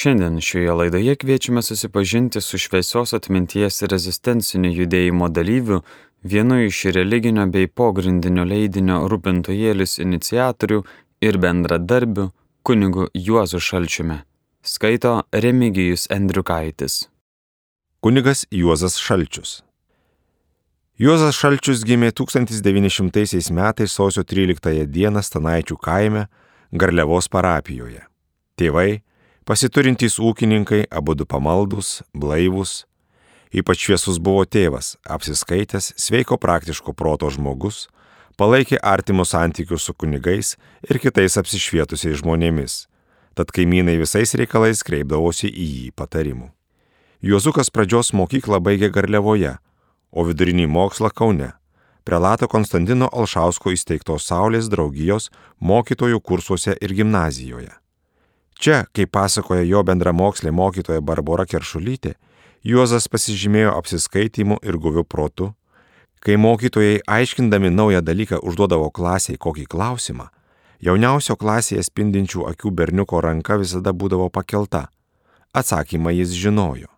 Šiandien šioje laidoje kviečiame susipažinti su šviesios atminties rezistencinių judėjimo dalyvių, vienu iš religinio bei pogrindinio leidinio Rūpintojėlis iniciatorių ir bendradarbių kunigu Juozu Šalčiumi. Skaito Remigijus Endriukaitis. Kunigas Juozas Šalčius. Juozas Šalčius gimė 1900 metais sausio 13 dieną Stanaičių kaime Garliavos parapijoje. Tėvai Pasiturintys ūkininkai, abu du pamaldus, blaivus, ypač šviesus buvo tėvas, apsiskaitęs, sveiko praktiško proto žmogus, palaikė artimus santykius su kunigais ir kitais apsišvietusiais žmonėmis, tad kaimynai visais reikalais kreipdavosi į jį patarimų. Juozukas pradžios mokyklą baigė Garliavoje, o vidurinį mokslą Kaune, prelato Konstantino Alšausko įsteigtos Saulės draugijos mokytojų kursuose ir gimnazijoje. Čia, kaip pasakoja jo bendramokslė mokytoja Barbara Keršulytė, Juozas pasižymėjo apsiskaitimu ir guviu protu. Kai mokytojai aiškindami naują dalyką užduodavo klasiai kokį klausimą, jauniausio klasėje spindinčių akių berniuko ranka visada būdavo pakelta. Atsakymą jis žinojo.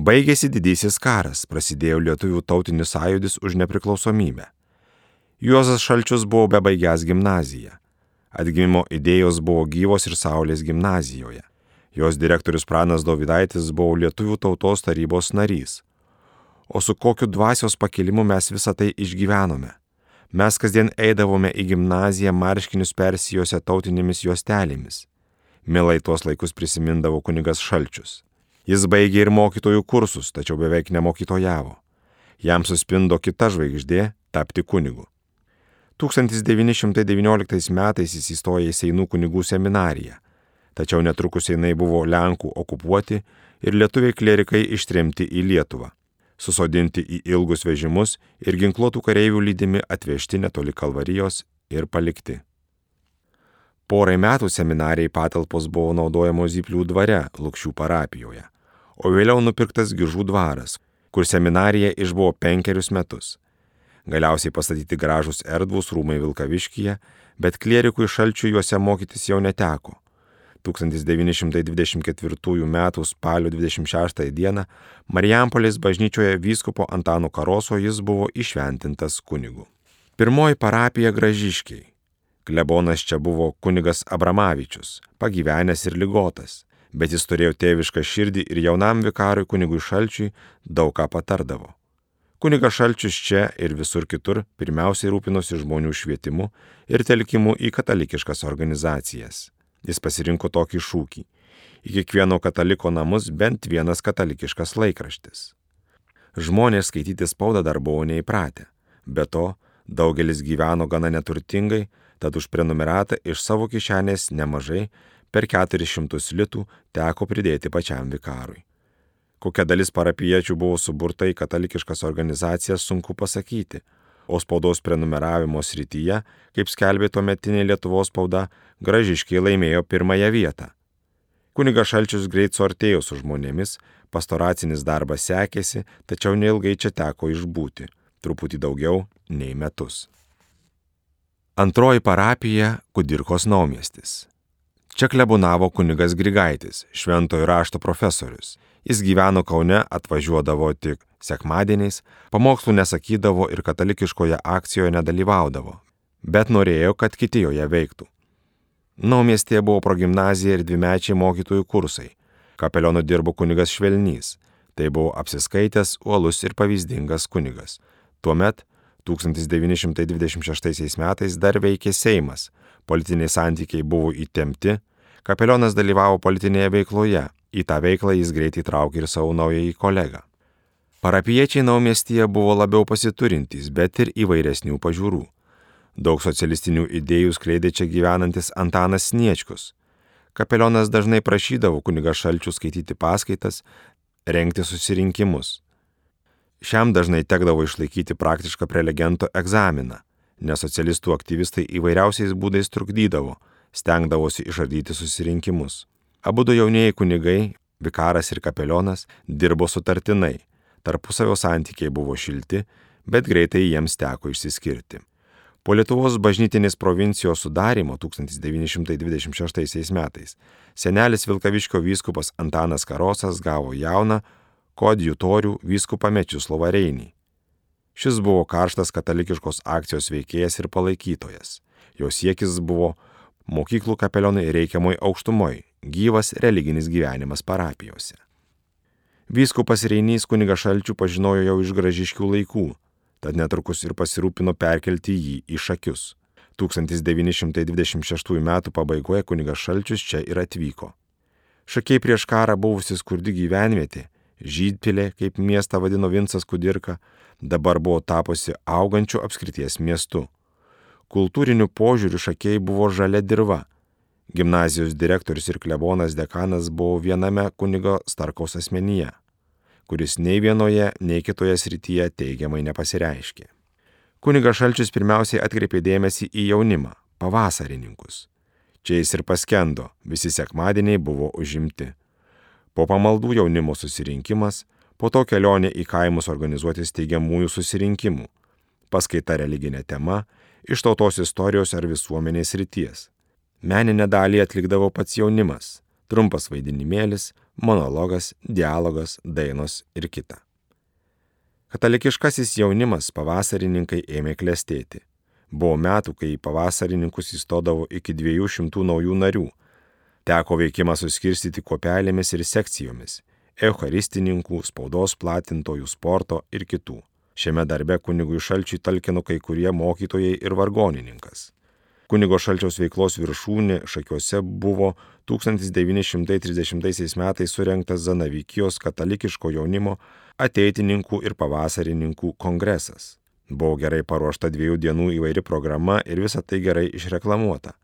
Baigėsi didysis karas, prasidėjo lietuvių tautinis sąjūdis už nepriklausomybę. Juozas Šalčius buvo bebaigęs gimnaziją. Atgimimo idėjos buvo gyvos ir Saulės gimnazijoje. Jos direktorius Pranas Dovydaitis buvo Lietuvių tautos tarybos narys. O su kokiu dvasios pakelimu mes visą tai išgyvenome. Mes kasdien eidavome į gimnaziją marškinius persijose tautinėmis juostelėmis. Milai tuos laikus prisimindavo kunigas Šalčius. Jis baigė ir mokytojų kursus, tačiau beveik nemokytojavo. Jam suspindo kita žvaigždė - tapti kunigu. 1919 metais jis įstojo į Seinų kunigų seminariją, tačiau netrukus Seinai buvo Lenkų okupuoti ir lietuviai klerikai ištremti į Lietuvą, susodinti į ilgus vežimus ir ginkluotų kareivių lydimi atvežti netoli Kalvarijos ir palikti. Porai metų seminarijai patalpos buvo naudojamos Zyplių dvare Lukščių parapijoje, o vėliau nupirktas Gižų dvaras, kur seminarija išbuvo penkerius metus Galiausiai pastatyti gražus erdvus rūmai Vilkaviškyje, bet klierikui šalčių juose mokytis jau neteko. 1924 m. spalio 26 d. Marijampolės bažnyčioje vyskupo Antano Karoso jis buvo išventintas kunigu. Pirmoji parapija Gražiškiai. Klebonas čia buvo kunigas Abramavičius, pagyvenęs ir lygotas, bet jis turėjo tėvišką širdį ir jaunam vikarui kunigui Šalčiui daug ką patardavo. Kuniga Šalčius čia ir visur kitur pirmiausiai rūpinosi žmonių švietimu ir telkimu į katalikiškas organizacijas. Jis pasirinko tokį šūkį - į kiekvieno kataliko namus bent vienas katalikiškas laikraštis. Žmonės skaityti spaudą dar buvo neįpratę. Be to, daugelis gyveno gana neturtingai, tad už prenumeratą iš savo kišenės nemažai per 400 litų teko pridėti pačiam vikarui. Kokia dalis parapiečių buvo suburta į katalikiškas organizacijas sunku pasakyti, o spaudos prenumeravimo srityje, kaip skelbė tuometinė Lietuvos spauda, gražiškiai laimėjo pirmąją vietą. Kuniga Šalčius greit suartėjo su žmonėmis, pastoracinis darbas sekėsi, tačiau neilgai čia teko išbūti, truputį daugiau nei metus. Antroji parapija - Kudirkos naumestis. Čia klebonavo kunigas Grigaitis, šventojo rašto profesorius. Jis gyveno Kaune, atvažiuodavo tik sekmadieniais, pamokslų nesakydavo ir katalikiškoje akcijoje nedalyvaudavo, bet norėjo, kad kiti joje veiktų. Naumestėje buvo progymnazija ir dvimečiai mokytojų kursai. Kapelionu dirbo kunigas Švelnys. Tai buvo apsiskaitęs, uolus ir pavyzdingas kunigas. Tuomet 1926 metais dar veikė Seimas, politiniai santykiai buvo įtempti, Kapelionas dalyvavo politinėje veikloje, į tą veiklą jis greitai traukė ir savo naująjį kolegą. Parapiečiai naumiestyje buvo labiau pasiturintys, bet ir įvairesnių pažiūrų. Daug socialistinių idėjų skleidė čia gyvenantis Antanas Sniečkus. Kapelionas dažnai prašydavo kuniga šalčių skaityti paskaitas, renkti susirinkimus. Šiam dažnai tekdavo išlaikyti praktišką prelegento egzaminą, nes socialistų aktyvistai įvairiausiais būdais trukdydavo, stengdavosi išardyti susirinkimus. Abu du jaunieji kunigai, vikaras ir kapelionas, dirbo sutartinai, tarpusavio santykiai buvo šilti, bet greitai jiems teko išsiskirti. Po Lietuvos bažnytinės provincijos sudarimo 1926 metais senelis Vilkaviškio vyskupas Antanas Karosas gavo jauną kodjutorių vyskupą Mečislovą Reinį. Šis buvo karštas katalikiškos akcijos veikėjas ir palaikytojas. Jo siekis buvo mokyklų kapelionai reikiamoj aukštumoj, gyvas religinis gyvenimas parapijose. Vyskupas Reinys kuniga Šalčių pažinojo jau iš gražiškių laikų tad netrukus ir pasirūpino perkelti jį į šakius. 1926 m. pabaigoje kunigas Šalčius čia ir atvyko. Šakiai prieš karą buvusi skurdi gyvenvietė, Žydpilė, kaip miestą vadino Vinsas Kudirka, dabar buvo tapusi augančių apskrities miestu. Kultūriniu požiūriu šakiai buvo žalia dirba. Gimnazijos direktorius ir klebonas dekanas buvo viename kunigo Starkaus asmenyje kuris nei vienoje, nei kitoje srityje teigiamai nepasireiškė. Kunigas Šalčius pirmiausiai atkreipė dėmesį į jaunimą, pavasarininkus. Čia jis ir paskendo, visi sekmadieniai buvo užimti. Po pamaldų jaunimo susirinkimas, po to kelionė į kaimus organizuoti steigiamųjų susirinkimų, paskaita religinė tema, iš tautos istorijos ar visuomenės ryties. Meninę dalį atlikdavo pats jaunimas, trumpas vaidinimėlis, monologas, dialogas, dainos ir kita. Katalikiškasis jaunimas pavasarininkai ėmė klestėti. Buvo metų, kai į pavasarininkus įstodavo iki 200 naujų narių. Teko veikimą suskirstyti kopelėmis ir sekcijomis - eucharistininkų, spaudos platintojų, sporto ir kitų. Šiame darbe kunigui šalčiui talkino kai kurie mokytojai ir vargonininkas. Kunigo šalčiaus veiklos viršūnė šakiuose buvo 1930 metais surinktas Zanavykijos katalikiško jaunimo ateitininkų ir pavasarininkų kongresas. Buvo gerai paruošta dviejų dienų įvairi programa ir visa tai gerai išreklamuota.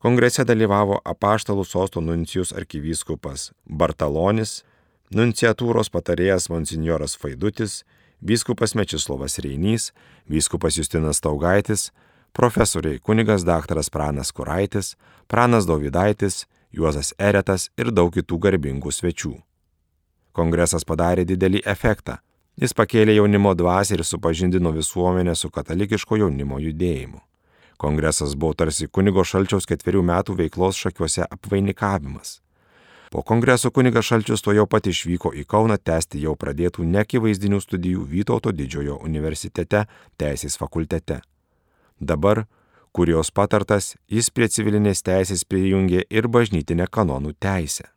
Kongrese dalyvavo apaštalų sosto nuncijus arkivyskupas Bartalonis, nunciatūros patarėjas monsinjoras Faidutis, vyskupas Mečislovas Reinys, vyskupas Justinas Taugaitis, profesoriai kunigas daktaras Pranas Kuraitis, Pranas Dovydaitis, Juozas Eretas ir daug kitų garbingų svečių. Kongresas padarė didelį efektą. Jis pakėlė jaunimo dvasę ir supažindino visuomenę su katalikiško jaunimo judėjimu. Kongresas buvo tarsi kunigo Šalčiaus ketverių metų veiklos šakiuose apvainikavimas. Po kongreso kunigas Šalčius to jau pat išvyko į Kauną tęsti jau pradėtų nekivaizdinių studijų Vytauto didžiojo universitete teisės fakultete. Dabar, kurios patartas, jis prie civilinės teisės prijungė ir bažnytinę kanonų teisę.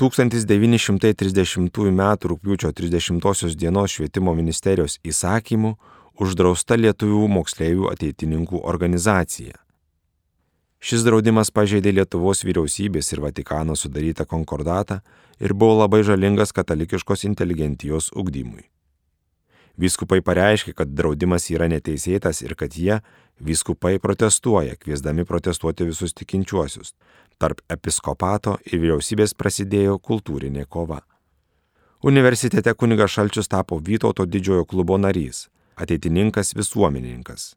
1930 m. rūpiučio 30 dienos švietimo ministerijos įsakymu uždrausta lietuvių moksleivių ateitininkų organizacija. Šis draudimas pažeidė Lietuvos vyriausybės ir Vatikano sudarytą konkordatą ir buvo labai žalingas katalikiškos inteligentijos ugdymui. Vyskupai pareiškė, kad draudimas yra neteisėtas ir kad jie, vyskupai, protestuoja, kviesdami protestuoti visus tikinčiuosius. Tarp episkopato ir vyriausybės prasidėjo kultūrinė kova. Universitete kunigas Šalčius tapo Vytauto didžiojo klubo narys, ateitininkas visuomenininkas.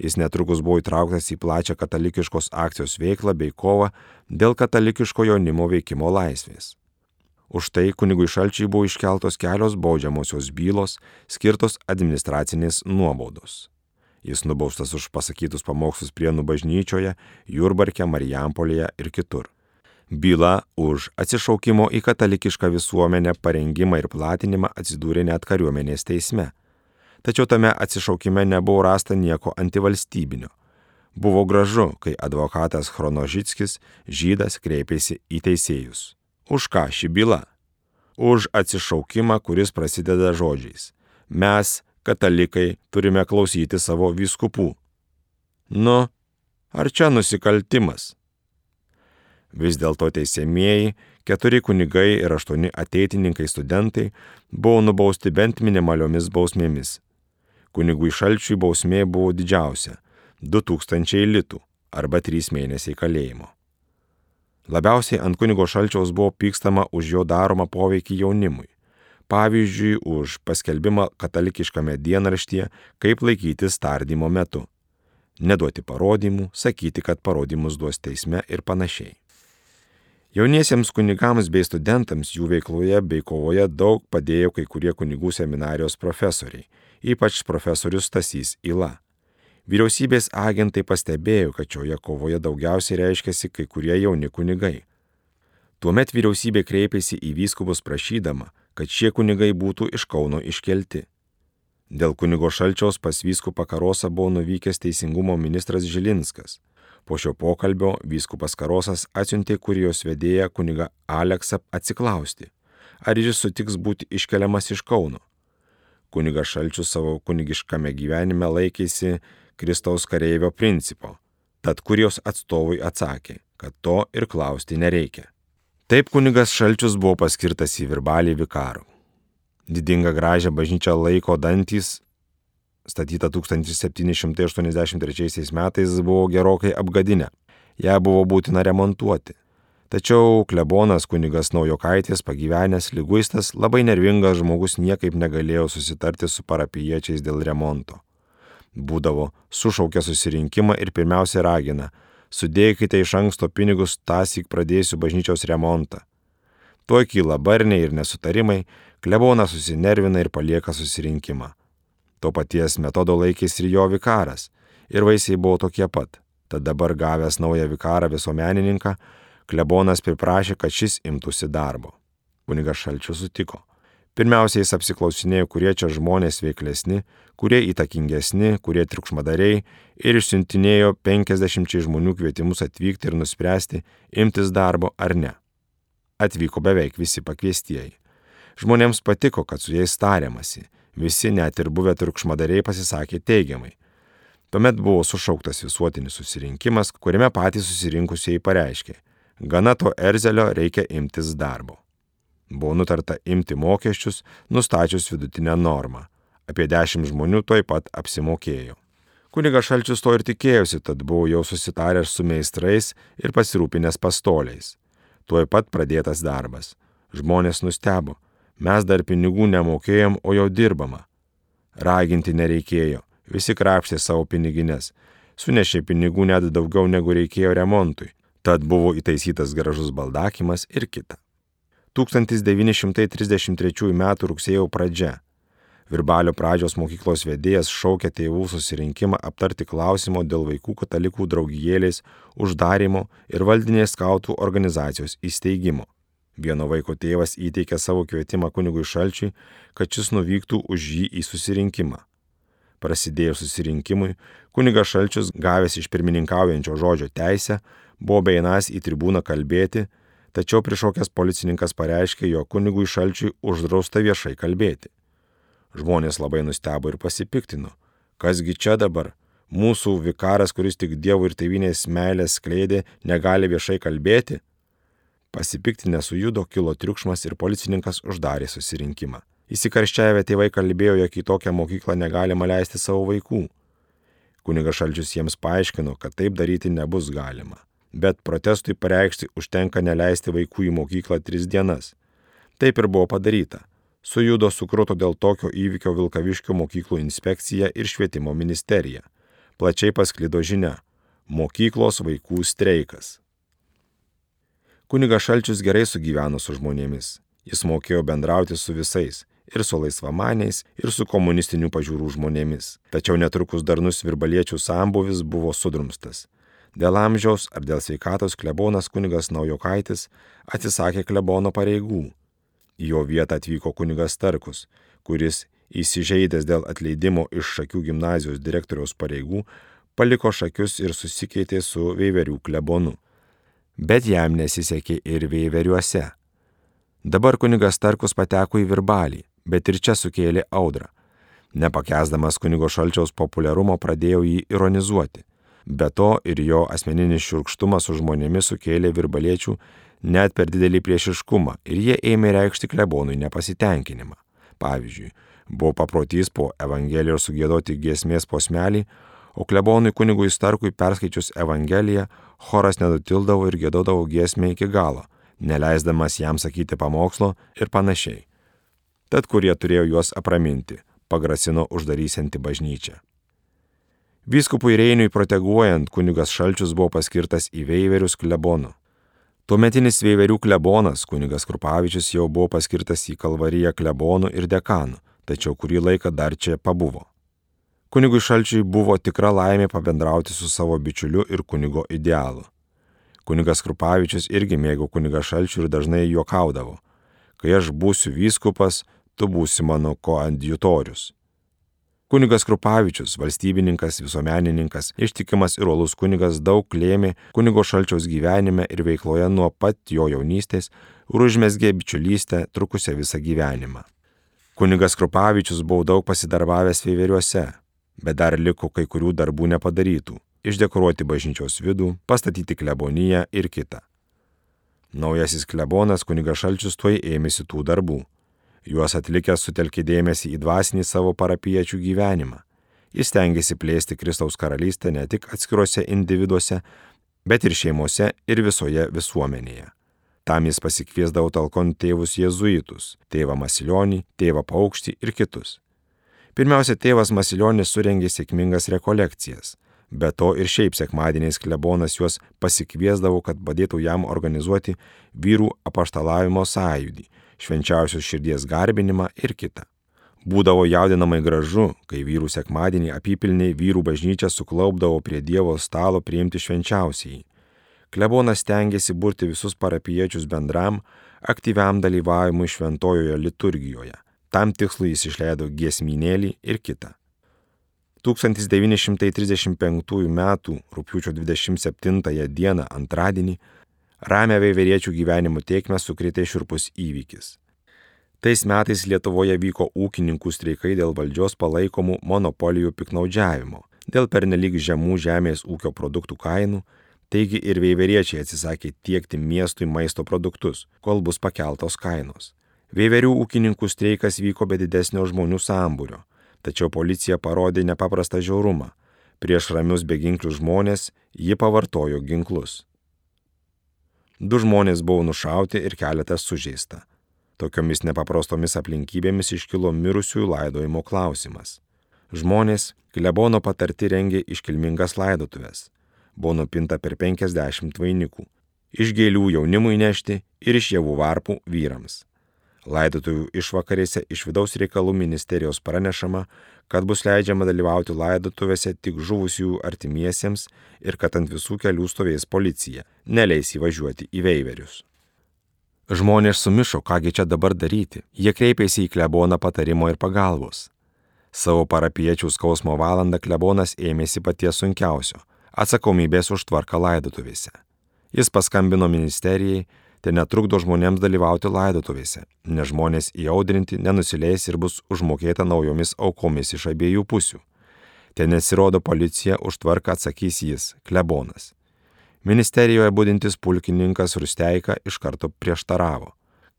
Jis netrukus buvo įtrauktas į plačią katalikiškos akcijos veiklą bei kovą dėl katalikiško jaunimo veikimo laisvės. Už tai kunigui šalčiai buvo iškeltos kelios baudžiamosios bylos, skirtos administracinės nuobaudos. Jis nubaustas už pasakytus pamokslus Prienų bažnyčioje, Jurbarke, Marijampolėje ir kitur. Byla už atsišaukimo į katalikišką visuomenę parengimą ir platinimą atsidūrė net kariuomenės teisme. Tačiau tame atsišaukime nebuvo rasta nieko antivalstybinio. Buvo gražu, kai advokatas Chronožickis, žydas, kreipėsi į teisėjus. Už ką ši byla? Už atsišaukimą, kuris prasideda žodžiais. Mes, katalikai, turime klausyti savo vyskupų. Nu, ar čia nusikaltimas? Vis dėlto teisėmieji, keturi kunigai ir aštuoni ateitininkai studentai buvo nubausti bent minimaliomis bausmėmis. Kunigui šalčiui bausmė buvo didžiausia - 2000 litų arba 3 mėnesiai kalėjimo. Labiausiai ant kunigo šalčiaus buvo pykstama už jo daromą poveikį jaunimui. Pavyzdžiui, už paskelbimą katalikiškame dienraštyje, kaip laikytis tardymo metu. Neduoti parodymų, sakyti, kad parodymus duos teisme ir panašiai. Jauniesiems kunigams bei studentams jų veikloje bei kovoje daug padėjo kai kurie kunigų seminarijos profesoriai, ypač profesorius Stasys Ila. Vyriausybės agentai pastebėjo, kad šioje kovoje daugiausiai reiškiasi kai kurie jauni kunigai. Tuomet vyriausybė kreipėsi į vyskupus prašydama, kad šie kunigai būtų iš Kauno iškelti. Dėl kunigo šalčiaus pas vyskupą Karosą buvo nuvykęs teisingumo ministras Žilinskas. Po šio pokalbio vyskupas Karosas atsiuntė kurijos vedėją kunigą Aleksą atsiklausti, ar jis sutiks būti iškeliamas iš Kauno. Kunigas Šalčius savo kunigiškame gyvenime laikėsi Kristaus kareivio principo, tad kurijos atstovui atsakė, kad to ir klausti nereikia. Taip kunigas Šalčius buvo paskirtas į virbalį vikarų. Didingą gražią bažnyčią laiko dantys, statyta 1783 metais, buvo gerokai apgadinę. Ja buvo būtina remontuoti. Tačiau klebonas kunigas Naujokaitis, pagyvenęs lyguistas, labai nervingas žmogus niekaip negalėjo susitarti su parapiečiais dėl remonto. Būdavo, sušaukia susirinkimą ir pirmiausia ragina, sudėkite iš anksto pinigus, tąsik pradėsiu bažnyčios remontą. Tuo kyla barniai ir nesutarimai, klebonas susinervina ir palieka susirinkimą. To paties metodo laikėsi ir jo vikaras, ir vaisiai buvo tokie pat. Tad dabar gavęs naują vikarą visuomenininką, klebonas priprašė, kad šis imtųsi darbo. Kunigas Šalčius sutiko. Pirmiausia, jis apsiklausinėjo, kurie čia žmonės veiklesni, kurie įtakingesni, kurie triukšmadariai ir išsiuntinėjo 50 žmonių kvietimus atvykti ir nuspręsti, imtis darbo ar ne. Atvyko beveik visi pakviestieji. Žmonėms patiko, kad su jais tariamasi. Visi, net ir buvę triukšmadariai, pasisakė teigiamai. Tuomet buvo sušauktas visuotinis susirinkimas, kuriame patys susirinkusieji pareiškė, gana to erzelio reikia imtis darbo. Buvo nutarta imti mokesčius, nustačius vidutinę normą. Apie dešimt žmonių toj pat apsimokėjo. Kunigas Šalčius to ir tikėjosi, tad buvo jau susitaręs su meistrais ir pasirūpinęs pastoliais. Tuoj pat pradėtas darbas. Žmonės nustebo. Mes dar pinigų nemokėjom, o jau dirbama. Raginti nereikėjo. Visi krapštė savo piniginės. Sunešė pinigų net daugiau negu reikėjo remontui. Tad buvo įtaisytas gražus baldakimas ir kita. 1933 m. rugsėjo pradžia. Virbalio pradžios mokyklos vedėjas šaukė tėvų susirinkimą aptarti klausimo dėl vaikų katalikų draugijėlės uždarimo ir valdinės skautų organizacijos įsteigimo. Vieno vaiko tėvas įteikė savo kvietimą kunigui Šalčiui, kad šis nuvyktų už jį į susirinkimą. Prasidėjus susirinkimui, kunigas Šalčius, gavęs iš pirmininkaujančio žodžio teisę, buvo beinas į tribūną kalbėti, tačiau prišokęs policininkas pareiškė, jo kunigui Šalčiui uždrausta viešai kalbėti. Žmonės labai nustebo ir pasipiktino. Kasgi čia dabar? Mūsų vikaras, kuris tik Dievo ir tėvinės meilės skleidė, negali viešai kalbėti? Pasipiktinę sujudo, kilo triukšmas ir policininkas uždarė susirinkimą. Įsikarščiavę tėvai kalbėjo, jog į tokią mokyklą negalima leisti savo vaikų. Kunigas Šalčius jiems paaiškino, kad taip daryti nebus galima. Bet protestui pareikšti užtenka neleisti vaikų į mokyklą tris dienas. Taip ir buvo padaryta. Sujudo sukruto dėl tokio įvykio Vilkaviškio mokyklų inspekcija ir švietimo ministerija. Plačiai pasklido žinia - mokyklos vaikų streikas. Kunigas Šalčius gerai sugyveno su žmonėmis. Jis mokėjo bendrauti su visais - ir su laisvamaniais, ir su komunistinių pažiūrų žmonėmis. Tačiau netrukus darnus virbaliečių sambuvis buvo sudrumstas. Dėl amžiaus ar dėl sveikatos klebonas kunigas Naujokaitis atsisakė klebono pareigų. Į jo vietą atvyko kunigas Tarkus, kuris, įsižeidęs dėl atleidimo iš Šakių gimnazijos direktoriaus pareigų, paliko Šakius ir susikeitė su Veiverių klebonu bet jam nesisekė ir veiveriuose. Dabar kunigas Tarkus pateko į virbalį, bet ir čia sukėlė audrą. Nepakesdamas kunigo šalčiaus populiarumo pradėjo jį ironizuoti. Be to ir jo asmeninis šiurkštumas su žmonėmis sukėlė virbaliečių net per didelį priešiškumą ir jie ėmė reikšti klebonui nepasitenkinimą. Pavyzdžiui, buvo paprotys po Evangelijos sugėdoti giesmės posmelį, o klebonui kunigui Starkui perskaičius Evangeliją, choras nedutildavo ir gėdodavo giesmę iki galo, neleisdamas jam sakyti pamokslo ir panašiai. Tad kurie turėjo juos apraminti, pagrasino uždarysianti bažnyčią. Vyskupui Reiniui proteguojant, kunigas Šalčius buvo paskirtas į Veiverius klebonu. Tuometinis Veiverių klebonas, kunigas Krupavičius, jau buvo paskirtas į Kalvariją klebonų ir dekanų, tačiau kurį laiką dar čia pabuvo. Kunigui šalčiui buvo tikra laimė pabendrauti su savo bičiuliu ir kunigo idealu. Kunigas Krupavičius irgi mėgo kuniga šalčių ir dažnai juokaudavo. Kai aš būsiu vyskupas, tu būsi mano koadjutorius. Kunigas Krupavičius, valstybininkas, visuomenininkas, ištikimas ir olus kunigas daug lėmė kunigo šalčiaus gyvenime ir veikloje nuo pat jo jaunystės ir užmesgė bičiulystę trukusią visą gyvenimą. Kunigas Krupavičius buvo daug pasidarbavęs veiveriuose, bet dar liko kai kurių darbų nepadarytų - išdekoruoti bažnyčios vidų, pastatyti kleboniją ir kitą. Naujasis klebonas kunigas Šalčius tuoj ėmėsi tų darbų. Juos atlikęs sutelkė dėmesį į dvasinį savo parapiečių gyvenimą. Jis tengiasi plėsti Kristaus karalystę ne tik atskiruose individuose, bet ir šeimose ir visoje visuomenėje. Tam jis pasikviesdavo talkon tėvus jėzuitus - tėvą Masilionį, tėvą Paukštį ir kitus. Pirmiausia, tėvas Masilionis surengė sėkmingas rekolekcijas. Be to ir šiaip sekmadieniais klebonas juos pasikviesdavo, kad padėtų jam organizuoti vyrų apaštalavimo sąjūdį, švenčiausios širdies garbinimą ir kitą. Būdavo jaudinamai gražu, kai vyrų sekmadienį apipilniai vyrų bažnyčia suklaupdavo prie Dievo stalo priimti švenčiausiai. Klebonas tengiasi burti visus parapiečius bendram, aktyviam dalyvavimui šventojoje liturgijoje. Tam tikslui jis išleido giesminėlį ir kitą. 1935 m. rūpiučio 27 d. antradienį ramę veiveriečių gyvenimo tiekmę sukritė širpus įvykis. Tais metais Lietuvoje vyko ūkininkų streikai dėl valdžios palaikomų monopolijų piknaudžiavimo, dėl pernelyg žemų žemės ūkio produktų kainų, taigi ir veiveriečiai atsisakė tiekti miestui maisto produktus, kol bus pakeltos kainos. Veiverių ūkininkų streikas vyko be didesnio žmonių sambūrio, tačiau policija parodė nepaprastą žiaurumą. Prieš ramius beginklius žmonės ji pavartojo ginklus. Du žmonės buvo nušauti ir keletas sužeista. Tokiomis nepaprastomis aplinkybėmis iškilo mirusiųjų laidojimo klausimas. Žmonės klebono patarti rengė iškilmingas laidotuvės. Buvo nupinta per 50 vainikų. Iš gėlių jaunimui nešti ir iš javų varpų vyrams. Laidotuvių išvakarėse iš vidaus reikalų ministerijos pranešama, kad bus leidžiama dalyvauti laidotuvėse tik žuvusiųjų artimiesiems ir kad ant visų kelių stovės policija, neleis įvažiuoti į veiverius. Žmonės sumišo, kągi čia dabar daryti. Jie kreipėsi į kleboną patarimo ir pagalbos. Savo parapiečių skausmo valandą klebonas ėmėsi paties sunkiausio - atsakomybės už tvarką laidotuvėse. Jis paskambino ministerijai, tai netrukdo žmonėms dalyvauti laidotuvėse, nes žmonės įaudrinti nenusileis ir bus užmokėta naujomis aukomis iš abiejų pusių. Ten nesirodo policija, už tvarką atsakys jis, klebonas. Ministerijoje būdintis pulkininkas Rusteika iš karto prieštaravo,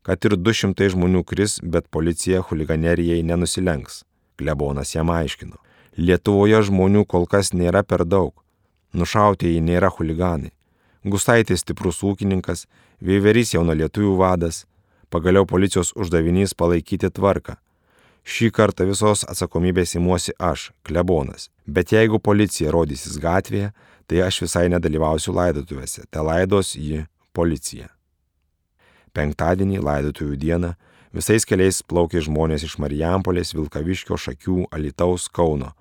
kad ir 200 žmonių kris, bet policija huliganerijai nenusilenks. Klebonas jam aiškino. Lietuvoje žmonių kol kas nėra per daug. Nušautieji nėra huliganai. Gustaitis stiprus ūkininkas, Veiverys jauno lietuvių vadas, pagaliau policijos uždavinys palaikyti tvarką. Šį kartą visos atsakomybės įmuosi aš, klebonas, bet jeigu policija rodysis gatvėje, tai aš visai nedalyvausiu laidotuvėse, te laidos ji policija. Penktadienį, laidotuvių dieną, visais keliais plaukė žmonės iš Marijampolės, Vilkaviškio, Šakių, Alitaus, Kauno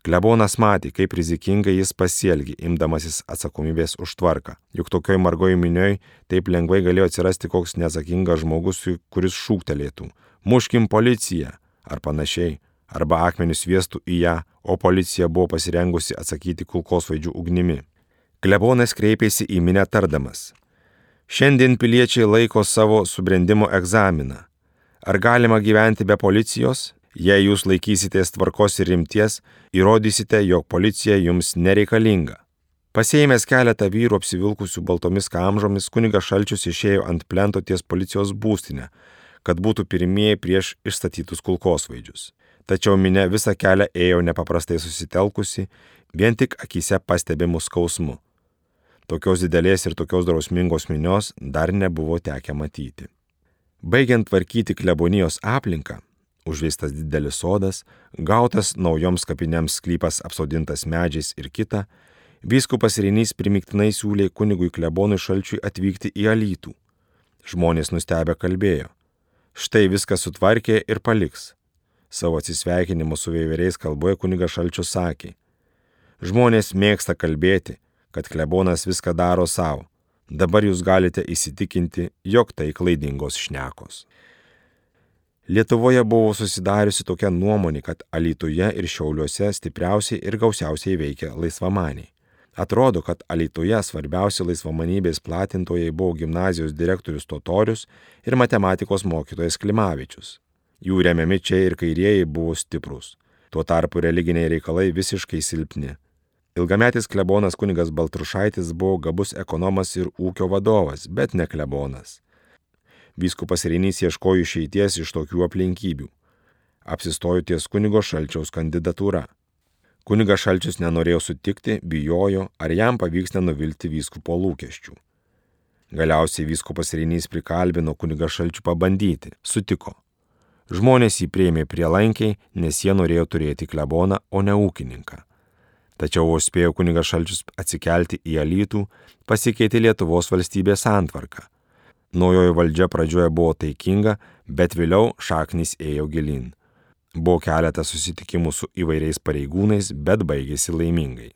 Klebonas matė, kaip rizikingai jis pasielgė, imdamasis atsakomybės už tvarką. Juk tokioj margoj minioj taip lengvai galėjo atsirasti koks neatsakingas žmogus, kuris šūktelėtų - muškim policiją ar panašiai, arba akmenis viestų į ją, o policija buvo pasirengusi atsakyti kulkosvaidžių ugnimi. Klebonas kreipėsi į minę tardamas. Šiandien piliečiai laiko savo subrendimo egzaminą. Ar galima gyventi be policijos? Jei jūs laikysitės tvarkos ir rimties, įrodysite, jog policija jums nereikalinga. Pasėmęs keletą vyrų apsivilkusių baltomis kamžomis, kunigas Šalčius išėjo ant plento ties policijos būstinę, kad būtų pirmieji prieš išstatytus kulkosvaidžius. Tačiau minė visą kelią ėjo nepaprastai susitelkusi, vien tik akise pastebimų skausmu. Tokios didelės ir tokios drausmingos minios dar nebuvo tekę matyti. Baigiant tvarkyti klebonijos aplinką, užveistas didelis sodas, gautas naujoms kapinėms sklypas apsodintas medžiais ir kita, vyskupas Reinys primiktinai siūlė kunigui klebonui šalčiui atvykti į Alytų. Žmonės nustebę kalbėjo. Štai viską sutvarkė ir paliks. Savo atsisveikinimu su veiveriais kalboje kunigas Šalčius sakė, žmonės mėgsta kalbėti, kad klebonas viską daro savo. Dabar jūs galite įsitikinti, jog tai klaidingos šnekos. Lietuvoje buvo susidariusi tokia nuomonė, kad Alytuje ir Šiauliuose stipriausiai ir gausiausiai veikia laisvamaniai. Atrodo, kad Alytuje svarbiausi laisvamanybės platintojai buvo gimnazijos direktorius Totorius ir matematikos mokytojas Klimavičius. Jų remiami čia ir kairieji buvo stiprus. Tuo tarpu religiniai reikalai visiškai silpni. Ilgametis klebonas kunigas Baltrušaitis buvo gabus ekonomas ir ūkio vadovas, bet ne klebonas. Vyskupas Reinys ieškojo išeities iš tokių aplinkybių. Apsistojo ties kunigo Šalčiaus kandidatūra. Kunigas Šalčius nenorėjo sutikti, bijojo, ar jam pavyks nenuvilti vyskupo lūkesčių. Galiausiai vyskupas Reinys prikalbino kuniga Šalčių pabandyti, sutiko. Žmonės jį prieimė prielankiai, nes jie norėjo turėti kleboną, o ne ūkininką. Tačiau vos spėjo kunigas Šalčius atsikelti į Alytų, pasikeitė Lietuvos valstybės santvarka. Naujoji valdžia pradžioje buvo taikinga, bet vėliau šaknys ėjo gilin. Buvo keletas susitikimų su įvairiais pareigūnais, bet baigėsi laimingai.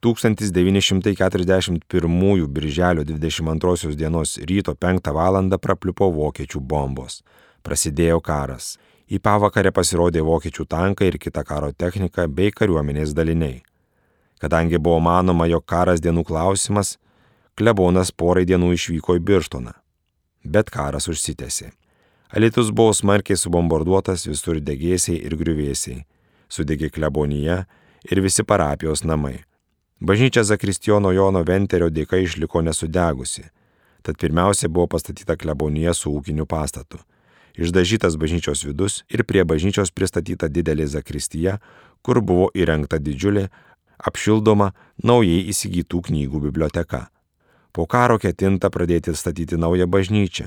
1941 birželio 22 dienos ryto 5 val. prapliupo vokiečių bombos. Prasidėjo karas. Į pavakarę pasirodė vokiečių tankai ir kita karo technika bei kariuomenės daliniai. Kadangi buvo manoma, jog karas dienų klausimas, klebonas porai dienų išvyko į Birštoną. Bet karas užsitęsė. Alitus buvo smarkiai subombarduotas visur degėsiai ir griuvėsiai. Sudegė klebonija ir visi parapijos namai. Bažnyčia Zakristijono Jono Venterio dėka išliko nesudegusi. Tad pirmiausia buvo pastatyta klebonija su ūkiniu pastatu išdažytas bažnyčios vidus ir prie bažnyčios pristatyta didelė zakristija, kur buvo įrengta didžiulė, apšildoma naujai įsigytų knygų biblioteka. Po karo ketinta pradėti statyti naują bažnyčią.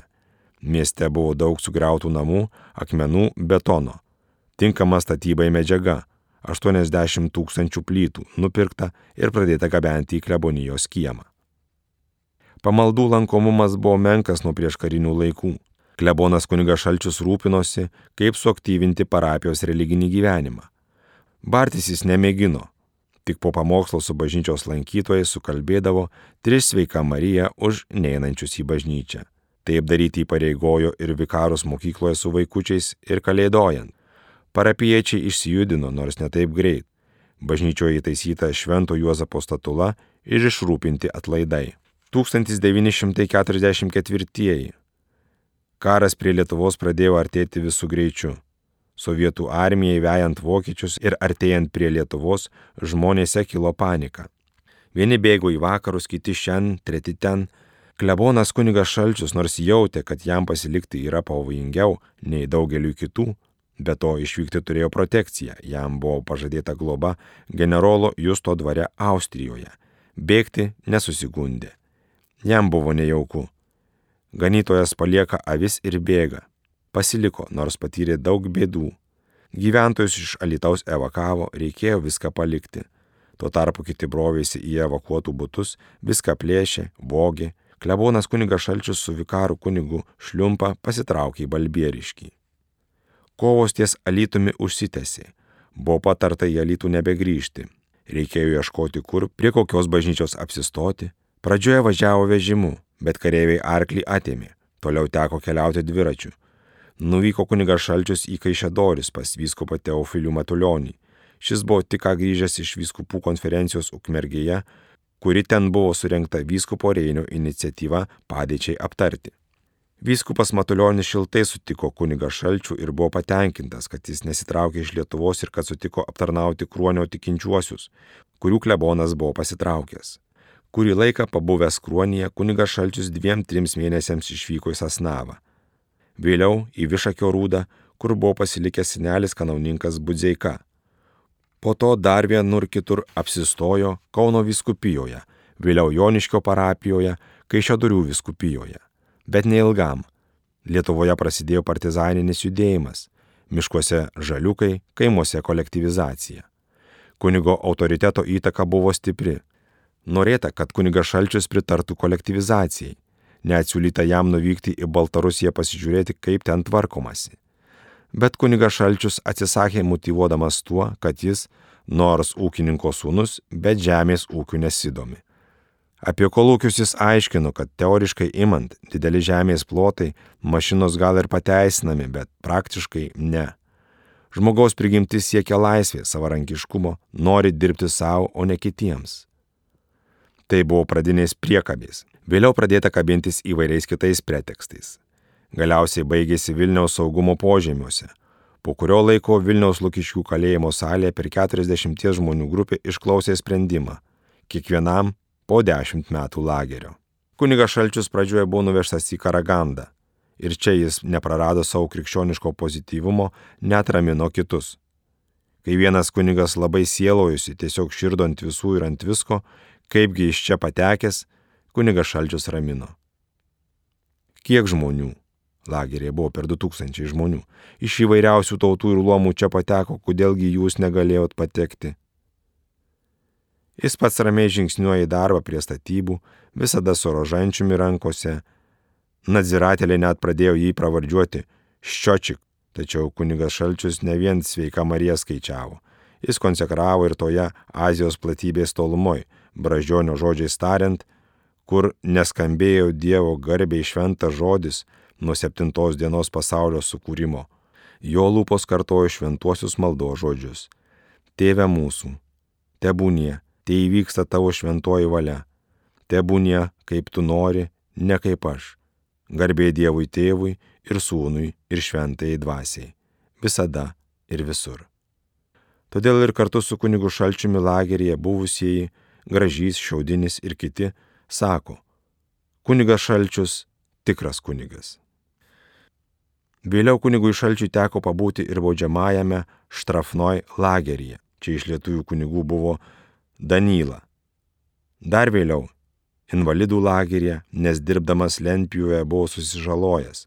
Mieste buvo daug sugriautų namų, akmenų, betono. Tinkama statybai medžiaga - 80 tūkstančių plytų, nupirkta ir pradėta gabenti į klebonijos kiemą. Pamaldų lankomumas buvo menkas nuo prieškarinių laikų. Klebonas kunigas Šalčius rūpinosi, kaip suaktyvinti parapijos religinį gyvenimą. Bartis jis nemėgino, tik po pamokslo su bažnyčios lankytojais sukalbėdavo tris sveika Marija už neinančius į bažnyčią. Taip daryti įpareigojo ir vikarus mokykloje su vaikučiais ir kalėdojant. Parapiečiai išsijudino, nors ne taip greit. Bažnyčioje įtaisyta Švento Juozapo statula ir išrūpinti atlaidai. 1944 Karas prie Lietuvos pradėjo artėti visų greičių. Sovietų armijai vejant vokiečius ir artėjant prie Lietuvos žmonėse kilo panika. Vieni bėgo į vakarus, kiti šiandien, treti ten. Klebonas kunigas Šalčius nors jautė, kad jam pasilikti yra pavojingiau nei daugeliu kitų, be to išvykti turėjo protekciją, jam buvo pažadėta globa generolo Justo dvare Austrijoje. Bėgti nesusigundė. Jam buvo nejauku. Ganytojas palieka avis ir bėga. Pasiliko, nors patyrė daug bėdų. Gyventojus iš Alitaus evakavo, reikėjo viską palikti. Tuo tarpu kiti brovėsi į evakuotų būtus, viską plėšė, vogė. Klebonas kunigas Šalčius su vikaru kunigu Šliumpa pasitraukė į Balbieriškį. Kovos ties Alitumi užsitęsė. Buvo patarta į Alitų nebegrįžti. Reikėjo ieškoti kur, prie kokios bažnyčios apsistoti. Pradžioje važiavo vežimu, bet kareiviai arklį atėmė, toliau teko keliauti dviračiu. Nuvyko kunigas Šalčius į Kaišėdoris pas vyskupą Teofilių Matulionį. Šis buvo tik ką grįžęs iš vyskupų konferencijos Ukmergėje, kuri ten buvo surinkta vyskupo Reinio iniciatyva padėčiai aptarti. Vyskupas Matulionis šiltai sutiko kuniga Šalčių ir buvo patenkintas, kad jis nesitraukė iš Lietuvos ir kad sutiko aptarnauti kruonio tikinčiuosius, kurių klebonas buvo pasitraukęs. Kurį laiką pabuvęs kruonyje kunigas Šalčius dviem trims mėnesiams išvyko į Sasnavą. Vėliau į Višakio rūdą, kur buvo pasilikęs senelis kanauninkas Budzeika. Po to dar vienur kitur apsistojo Kauno viskupijoje, vėliau Joniškio parapijoje, Kaišėdurių viskupijoje. Bet neilgam. Lietuvoje prasidėjo partizaninis judėjimas, miškuose žaliukai, kaimuose kolektivizacija. Kunigo autoriteto įtaka buvo stipri Norėta, kad kunigas Šalčius pritartų kolektivizacijai. Neatsiūlyta jam nuvykti į Baltarusiją pasižiūrėti, kaip ten tvarkomasi. Bet kunigas Šalčius atsisakė motivuodamas tuo, kad jis, nors ūkininko sūnus, bet žemės ūkių nesidomi. Apie kolūkius jis aiškino, kad teoriškai imant dideli žemės plotai, mašinos gal ir pateisinami, bet praktiškai ne. Žmogaus prigimtis siekia laisvės, savarankiškumo, nori dirbti savo, o ne kitiems. Tai buvo pradinės priekabės. Vėliau pradėta kabintis įvairiais kitais pretekstais. Galiausiai baigėsi Vilniaus saugumo požemiuose, po kurio laiko Vilniaus Lukiškių kalėjimo salėje per 40 žmonių grupė išklausė sprendimą - kiekvienam po 10 metų lagerio. Kunigas Šalčius pradžioje buvo nuvežtas į Karagandą ir čia jis neprarado savo krikščioniško pozityvumo, net ramino kitus. Kai vienas kunigas labai sielojusi, tiesiog širdo ant visų ir ant visko, kaipgi iš čia patekęs, kunigas Šalčius ramino. Kiek žmonių? Lagerėje buvo per 2000 žmonių. Iš įvairiausių tautų ir luomų čia pateko, kodėlgi jūs negalėjot patekti. Jis pats ramiai žingsniuoja į darbą prie statybų, visada su rožančiumi rankose. Nadziratėlė net pradėjo jį pravardžiuoti Ščiočik, tačiau kunigas Šalčius ne vien sveika Marija skaičiavo. Jis konsekravo ir toje Azijos platybės tolumoj, bražionio žodžiais tariant, kur neskambėjo Dievo garbiai šventas žodis nuo septintos dienos pasaulio sukūrimo. Jo lūpos kartojo šventuosius maldo žodžius. Tėve mūsų, tebūnie, tai įvyksta tavo šventoji valia. Tebūnie, kaip tu nori, ne kaip aš. Garbė Dievui tėvui ir sūnui ir šventai dvasiai. Visada ir visur. Todėl ir kartu su kunigu Šalčiumi lageryje buvusieji, gražys, šiaudinis ir kiti, sako, kunigas Šalčius tikras kunigas. Vėliau kunigui Šalčiui teko pabūti ir baudžiamajame Štrafnoj lageryje. Čia iš lietuvių kunigų buvo Danyla. Dar vėliau invalidų lageryje, nes dirbdamas lentpjūvėje buvo susižalojęs.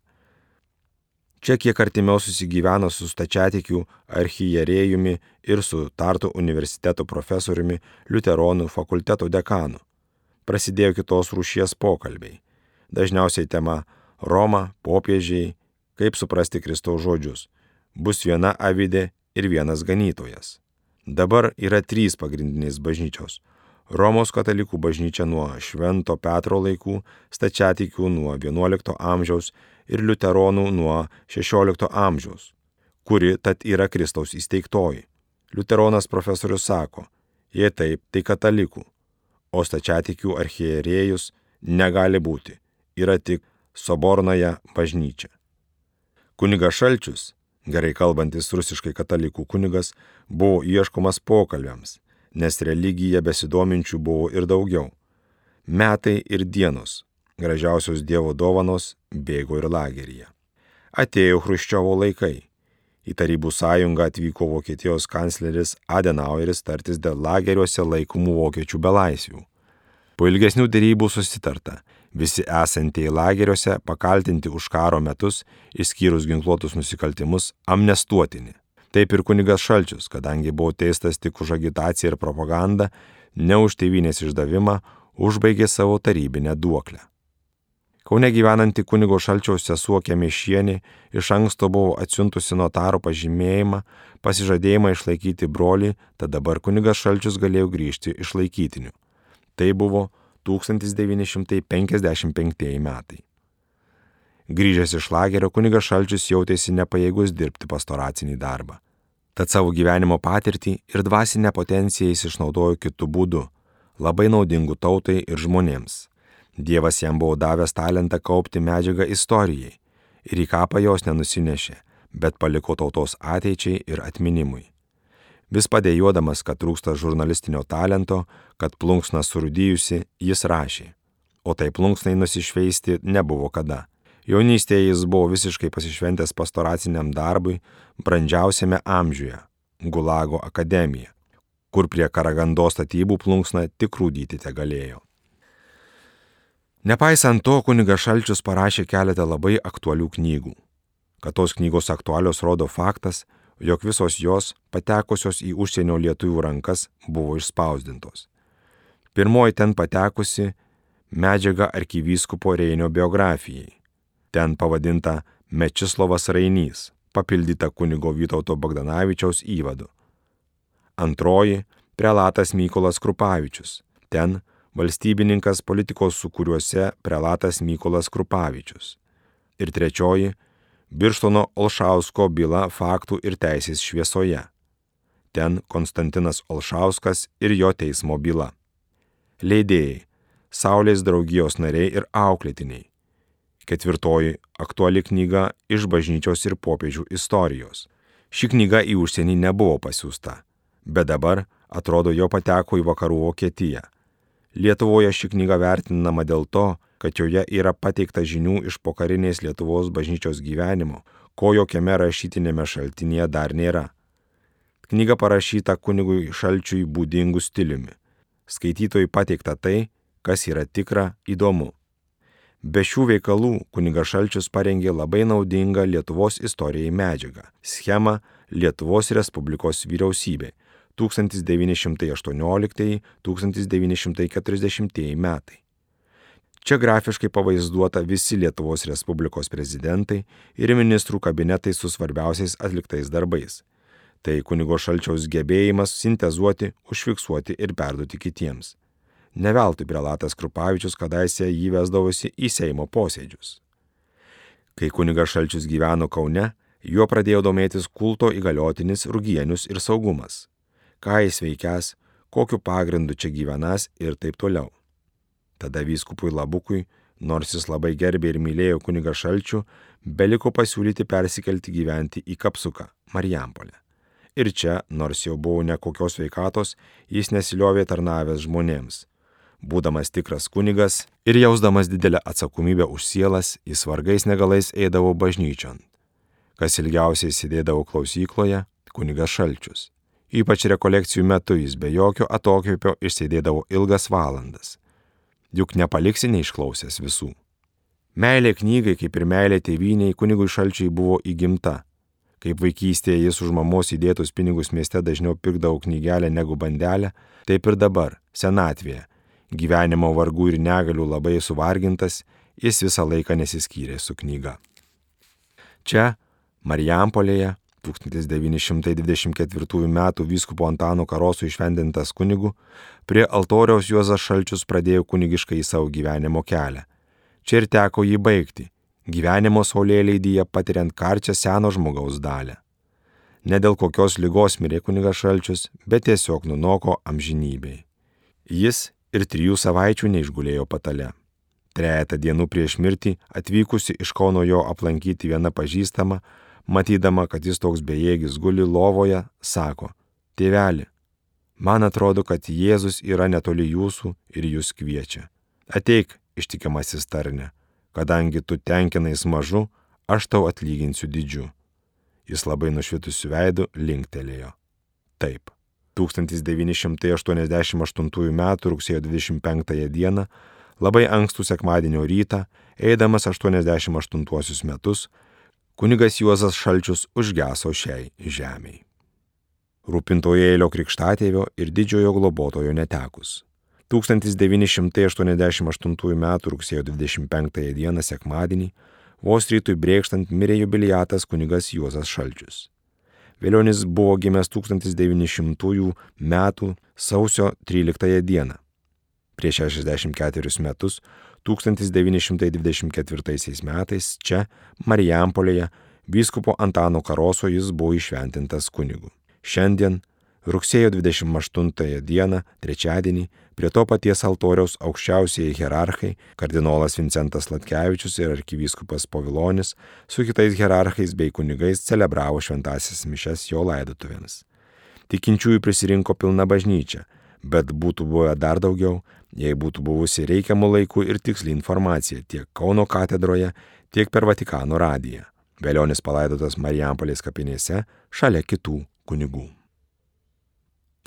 Čia kiek artimiau susigyveno su stačiatikių archijerėjumi ir su Tartu universiteto profesoriumi Liuteronų fakulteto dekanu. Prasidėjo kitos rūšies pokalbiai. Dažniausiai tema Roma, popiežiai, kaip suprasti Kristaus žodžius. Bus viena avidė ir vienas ganytojas. Dabar yra trys pagrindinės bažnyčios. Romos katalikų bažnyčia nuo Švento Petro laikų, stačiatikių nuo XI amžiaus ir liuteronų nuo XVI amžiaus, kuri tad yra Kristaus įsteigtoji. Liuteronas profesorius sako, jei taip, tai katalikų, o stačiatikių archierėjus negali būti, yra tik Sobornoje bažnyčia. Kunigas Šalčius, gerai kalbantis rusiškai katalikų kunigas, buvo ieškomas pokalbiams, nes religija besidominčių buvo ir daugiau. Metai ir dienos, gražiausios Dievo dovanos bėgo ir lageryje. Atėjo Hruščiovo laikai. Į Tarybų sąjungą atvyko Vokietijos kancleris Adenaueris tartis dėl lageriuose laikomų vokiečių belaisvių. Po ilgesnių dėrybų susitarta, Visi esantieji lageriuose pakaltinti už karo metus, išskyrus ginkluotus nusikaltimus, amnestuotini. Taip ir kunigas Šalčius, kadangi buvo teistas tik už agitaciją ir propagandą, ne už tėvynės išdavimą, užbaigė savo tarybinę duoklę. Kaune gyvenanti kunigo Šalčiaus sesuo Kemiešienė iš anksto buvo atsiuntusi notaro pažymėjimą, pasižadėjimą išlaikyti brolį, tad dabar kunigas Šalčius galėjo grįžti išlaikytiniu. Tai buvo 1955 metai. Grįžęs iš lagerio kunigas Šalčius jautėsi nepajėgus dirbti pastoracinį darbą. Tad savo gyvenimo patirtį ir dvasinę potenciją jis išnaudojo kitų būdų, labai naudingų tautai ir žmonėms. Dievas jam buvo davęs talentą kaupti medžiagą istorijai ir į kapą jos nenusinešė, bet paliko tautos ateičiai ir atminimui. Vis padėjodamas, kad trūksta žurnalistinio talento, kad plunksna surūdyjusi, jis rašė. O tai plunksnai nusišveisti nebuvo kada. Jaunystėje jis buvo visiškai pasišventęs pastoraciniam darbui, brandžiausiame amžiuje - Gulago akademija, kur prie Karagando statybų plunksna tik rūdyti te galėjo. Nepaisant to, kunigas Šalčius parašė keletą labai aktualių knygų. Kad tos knygos aktualios rodo faktas, jog visos jos, patekusios į užsienio lietuvių rankas, buvo išspausdintos. Pirmoji ten patekusi medžiaga arkivyskupo Reinio biografijai. Ten pavadinta Mečislovas Rainys, papildyta kunigo Vytauto Bagdanavičiaus įvadu. Antroji - prelatas Mykolas Krupavičius. Ten valstybininkas politikos sukūriuose prelatas Mykolas Krupavičius. Ir trečioji - Birštono Olšausko byla faktų ir teisės šviesoje. Ten Konstantinas Olšauskas ir jo teismo byla. Leidėjai - Saulės draugijos nariai ir auklėtiniai. Ketvirtoji - aktuali knyga iš bažnyčios ir popiežių istorijos. Ši knyga į užsienį nebuvo pasiūsta, bet dabar, atrodo, jo pateko į vakarų Vokietiją. Lietuvoje ši knyga vertinama dėl to, kad joje yra pateikta žinių iš pokarinės Lietuvos bažnyčios gyvenimo, ko jokiame rašytinėme šaltinėje dar nėra. Knyga parašyta kunigui šalčiui būdingu stiliumi. Skaitytojui pateikta tai, kas yra tikra, įdomu. Be šių veikalų kunigas Šalčius parengė labai naudingą Lietuvos istorijai medžiagą - schemą Lietuvos Respublikos vyriausybė 1918-1940 metai. Čia grafiškai pavaizduota visi Lietuvos Respublikos prezidentai ir ministrų kabinetai su svarbiausiais atliktais darbais. Tai kunigo Šalčiaus gebėjimas sintezuoti, užfiksuoti ir perduoti kitiems. Neveltui prelatas Krupavičius kadaise jį vesdavosi į Seimo posėdžius. Kai kunigas Šalčius gyveno Kaune, juo pradėjo domėtis kulto įgaliotinis Rugienius ir saugumas. Ką jis veikęs, kokiu pagrindu čia gyvenas ir taip toliau. Tada vyskupui Labukui, nors jis labai gerbė ir mylėjo kunigą Šalčių, beliko pasiūlyti persikelti gyventi į Kapsuką, Marijampolę. Ir čia, nors jau buvo nekokios veikatos, jis nesiliovė tarnavęs žmonėms Būdamas tikras kunigas ir jausdamas didelę atsakomybę už sielas, jis vargais negalais eidavo bažnyčion. Kas ilgiausiai sėdėdavo klausykloje - kunigas Šalčius. Ypač rekolekcijų metu jis be jokio atokvėpio išsėdėdavo ilgas valandas. Juk nepaliksi neišklausęs visų. Meilė knygai, kaip ir meilė tėviniai, kunigui Šalčiai buvo įgimta. Kaip vaikystėje jis už mamos įdėtus pinigus mieste dažniau pirkdavo knygelę negu bandelę, taip ir dabar, senatvėje, gyvenimo vargų ir negalių labai suvargintas, jis visą laiką nesiskyrė su knyga. Čia, Marijampolėje, 1924 m. vyskupo Antano Karoso išvendintas kunigu, prie altoriaus Juozas Šalčius pradėjo kunigiškai savo gyvenimo kelią. Čia ir teko jį baigti, gyvenimo saulėleidyje patiriant karčią seno žmogaus dalę. Ne dėl kokios lygos mirė kunigas Šalčius, bet tiesiog nunoko amžinybei. Jis ir trijų savaičių neišgulėjo patale. Trejata dienų prieš mirtį atvykusi iš Kauno jo aplankyti viena pažįstama, matydama, kad jis toks bejėgis guli lovoje, sako, tėveli, man atrodo, kad Jėzus yra netoli jūsų ir jūs kviečia. Ateik, ištikimasis tarne, kadangi tu tenkinais mažu, aš tau atlyginsiu didžiu. Jis labai nušvitusiu veidu linktelėjo. Taip. 1988 m. rugsėjo 25 d. labai ankstų sekmadienio rytą, eidamas 88 metus, kunigas Juozas Šalčius užgeso šiai žemiai. Rūpintojėlio krikštatėvio ir didžiojo globotojo netekus. 1988 m. rugsėjo 25 d. sekmadienį, vos rytui brėkštant mirė jubiliatas kunigas Juozas Šalčius. Vėlionis buvo gimęs 1900 metų sausio 13 dieną. Prieš 64 metus, 1924 metais čia, Marijampolėje, vyskupo Antano Karoso jis buvo išventintas kunigu. Šiandien Rugsėjo 28 dieną, trečiadienį, prie to paties altoriaus aukščiausiai hierarchai, kardinolas Vincentas Latkevičius ir arkivyskupas Povilonis su kitais hierarchais bei kunigais celebravo šventasis mišes jo laidotuvėmis. Tikinčiųjų prisirinko pilna bažnyčia, bet būtų buvę dar daugiau, jei būtų buvusi reikiamų laikų ir tiksli informacija tiek Kauno katedroje, tiek per Vatikano radiją. Velionis palaidotas Marijampolės kapinėse šalia kitų kunigų.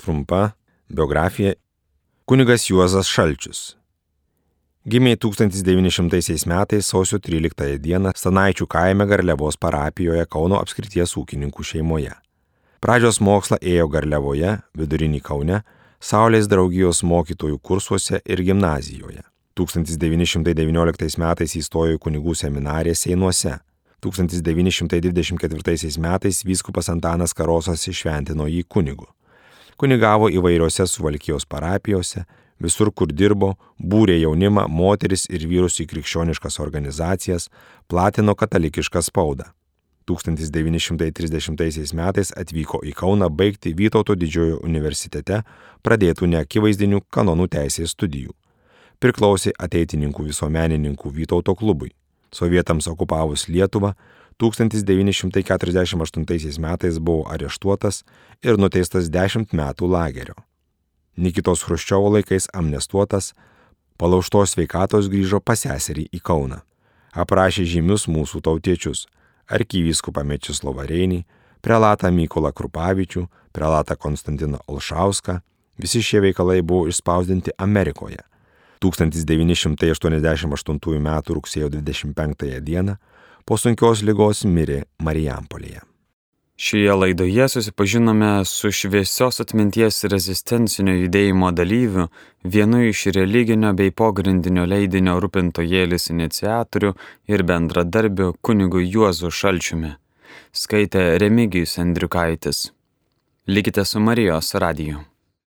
Trumpa biografija. Kunigas Juozas Šalčius. Gimė 1900 metais sausio 13 dieną Stanaičių kaime Garliavos parapijoje Kauno apskrities ūkininkų šeimoje. Pradžios mokslą ėjo Garliavoje, vidurinį Kaune, Saulės draugijos mokytojų kursuose ir gimnazijoje. 1919 metais įstojo į kunigų seminariją Seinuose. 1924 metais vyskupas Antanas Karosas išventino jį kunigu. Kunigavo įvairiose Suvalkijos parapijose, visur, kur dirbo, būrė jaunimą, moteris ir vyrus į krikščioniškas organizacijas, platino katalikišką spaudą. 1930 metais atvyko į Kauną baigti Vytauto didžiojo universitete pradėtų neakivaizdinių kanonų teisės studijų. Priklausė ateitininkų visuomenininkų Vytauto klubui. Sovietams okupavus Lietuvą 1948 metais buvo areštuotas ir nuteistas 10 metų lagerio. Nikitos Hruščiovo laikais amnestuotas, palauštos sveikatos grįžo pas seserį į Kauną. Aprašė žymius mūsų tautiečius - arkyvyskupą Mečislovą Reinį, prelatą Mykolą Krupavičių, prelatą Konstantiną Olšauską. Visi šie veikalai buvo išspausdinti Amerikoje. 1988 m. rugsėjo 25 d. po sunkios lygos mirė Marijampolėje. Šioje laidoje susipažinome su šviesios atminties rezistencinio judėjimo dalyviu, vienu iš religinio bei pogrindinio leidinio rūpintojėlis iniciatorių ir bendradarbiu kunigu Juozu Šalčiumi. Skaitė Remigijus Andriukaitis. Likite su Marijos radiju.